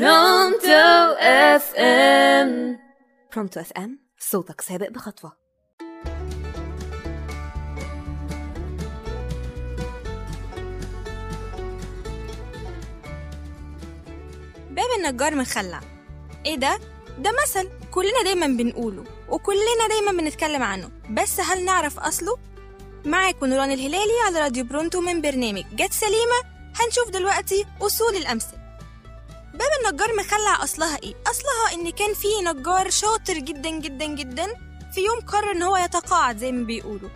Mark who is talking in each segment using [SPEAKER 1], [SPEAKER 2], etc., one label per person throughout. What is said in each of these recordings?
[SPEAKER 1] Pronto FM Pronto FM صوتك سابق بخطوة.
[SPEAKER 2] باب النجار مخلع إيه ده؟ ده مثل كلنا دايما بنقوله وكلنا دايما بنتكلم عنه. بس هل نعرف أصله؟ معاكم نوران الهلالي على راديو Pronto من برنامج جت سليمة. هنشوف دلوقتي أصول الأمثلة. باب النجار مخلع أصلها إيه؟ أصلها إن كان في نجار شاطر جدا جدا جدا. في يوم قرر إن هو يتقاعد زي ما بيقولوا.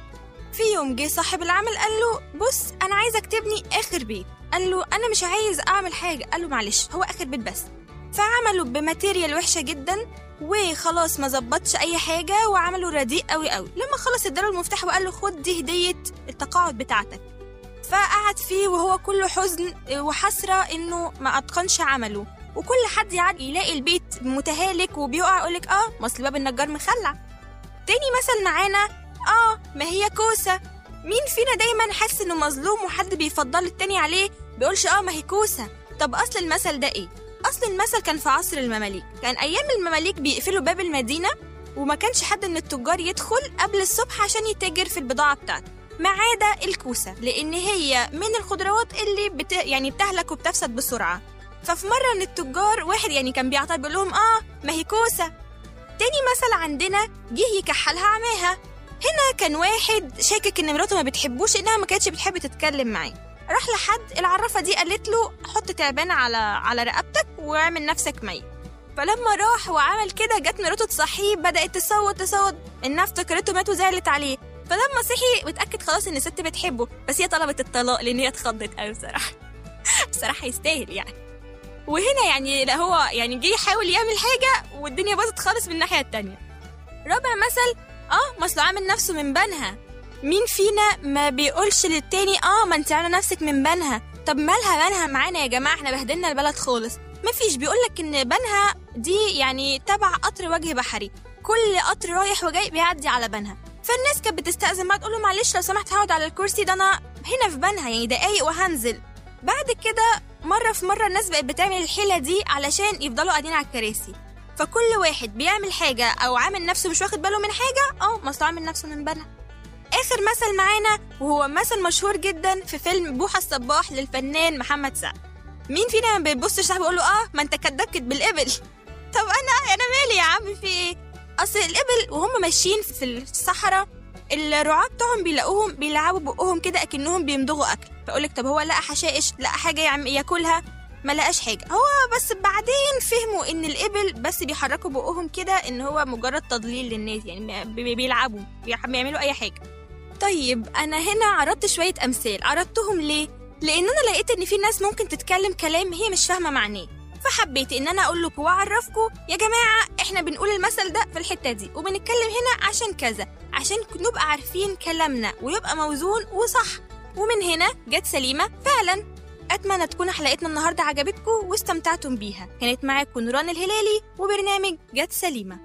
[SPEAKER 2] في يوم جه صاحب العمل قال له بص أنا عايزك تبني آخر بيت. قال له أنا مش عايز أعمل حاجة. قال له معلش هو آخر بيت بس. فعملوا بماتيريال وحشة جدا وخلاص ما ظبطش أي حاجة وعملوا رديء قوي قوي لما خلص اداله المفتاح وقال له خد دي هدية التقاعد بتاعتك. فقعد فيه وهو كله حزن وحسرة إنه ما أتقنش عمله. وكل حد يعدي يلاقي البيت متهالك وبيقع يقولك آه ما أصل باب النجار مخلع. تاني مثل معانا آه ما هي كوسة. مين فينا دايما حاسس إنه مظلوم وحد بيفضل التاني عليه؟ بيقولش آه ما هي كوسة. طب أصل المثل ده إيه؟ أصل المثل كان في عصر المماليك. كان أيام المماليك بيقفلوا باب المدينة وما كانش حد من التجار يدخل قبل الصبح عشان يتاجر في البضاعة بتاعته. ما عدا الكوسة لأن هي من الخضروات اللي بت... يعني بتهلك وبتفسد بسرعة. ففي مرة من التجار واحد يعني كان بيعترض بيقول لهم آه ما هي كوسة. تاني مثل عندنا جه يكحلها عماها هنا كان واحد شاكك إن مراته ما بتحبوش انها ما كانتش بتحب تتكلم معاه. راح لحد العرافة دي قالت له حط تعبان على على رقبتك واعمل نفسك ميت. فلما راح وعمل كده جت مراته تصحيه بدأت تصوت تصوت. إنها افتكرته مات وزعلت عليه. فلما صحي واتأكد خلاص إن الست بتحبه. بس هي طلبت الطلاق لأن هي اتخضت قوي بصراحة. بصراحة يستاهل يعني. وهنا يعني لا هو يعني جه يحاول يعمل حاجة والدنيا باظت خالص من الناحية التانية. رابع مثل آه ما اصله عامل نفسه من بنها. مين فينا ما بيقولش للتاني آه ما انت عاملة نفسك من بنها. طب مالها بنها؟ معانا يا جماعة إحنا بهدلنا البلد خالص. مفيش بيقولك إن بنها دي يعني تبع قطر وجه بحري. كل قطر رايح وجاي بيعدي على بنها. فالناس كانت بتستأذن بقى تقول له معلش لو سمحت هقعد على الكرسي ده أنا هنا في بنها يعني دقايق وهنزل. بعد كده مرة في مرة الناس بقت بتعمل الحيلة دي علشان يفضلوا قاعدين على الكراسي. فكل واحد بيعمل حاجة أو عامل نفسه مش واخد باله من حاجة أه ما عامل نفسه من بنها آخر مثل معانا وهو مثل مشهور جدا في فيلم بوحة الصباح للفنان محمد سعد. مين فينا ما بيبصش صاحبه يقول له آه ما أنت كدبت بالإبل. طب أنا أنا مالي يا عم في إيه؟ أصل الإبل وهم ماشيين في الصحراء الرعاة بتوعهم بيلاقوهم بيلعبوا بقهم كده أكنهم بيمضغوا أكل. فاقول لك طب هو لقى حشائش لقى حاجة يا عم ياكلها ما لقاش حاجة. هو بس بعدين فهموا إن الإبل بس بيحركوا بقهم كده إن هو مجرد تضليل للناس يعني بيلعبوا بيعملوا أي حاجة. طيب أنا هنا عرضت شوية أمثال. عرضتهم ليه؟ لأن أنا لقيت إن في ناس ممكن تتكلم كلام هي مش فاهمة معناه. فحبيت إن أنا أقول لكم وأعرفكم يا جماعة إحنا بنقول المثل ده في الحتة دي وبنتكلم هنا عشان كذا عشان نبقى عارفين كلامنا ويبقى موزون وصح. ومن هنا جت سليمة. فعلا. أتمنى تكون حلقتنا النهاردة عجبتكم واستمتعتم بيها. كانت معاكم نوران الهلالي وبرنامج جت سليمة.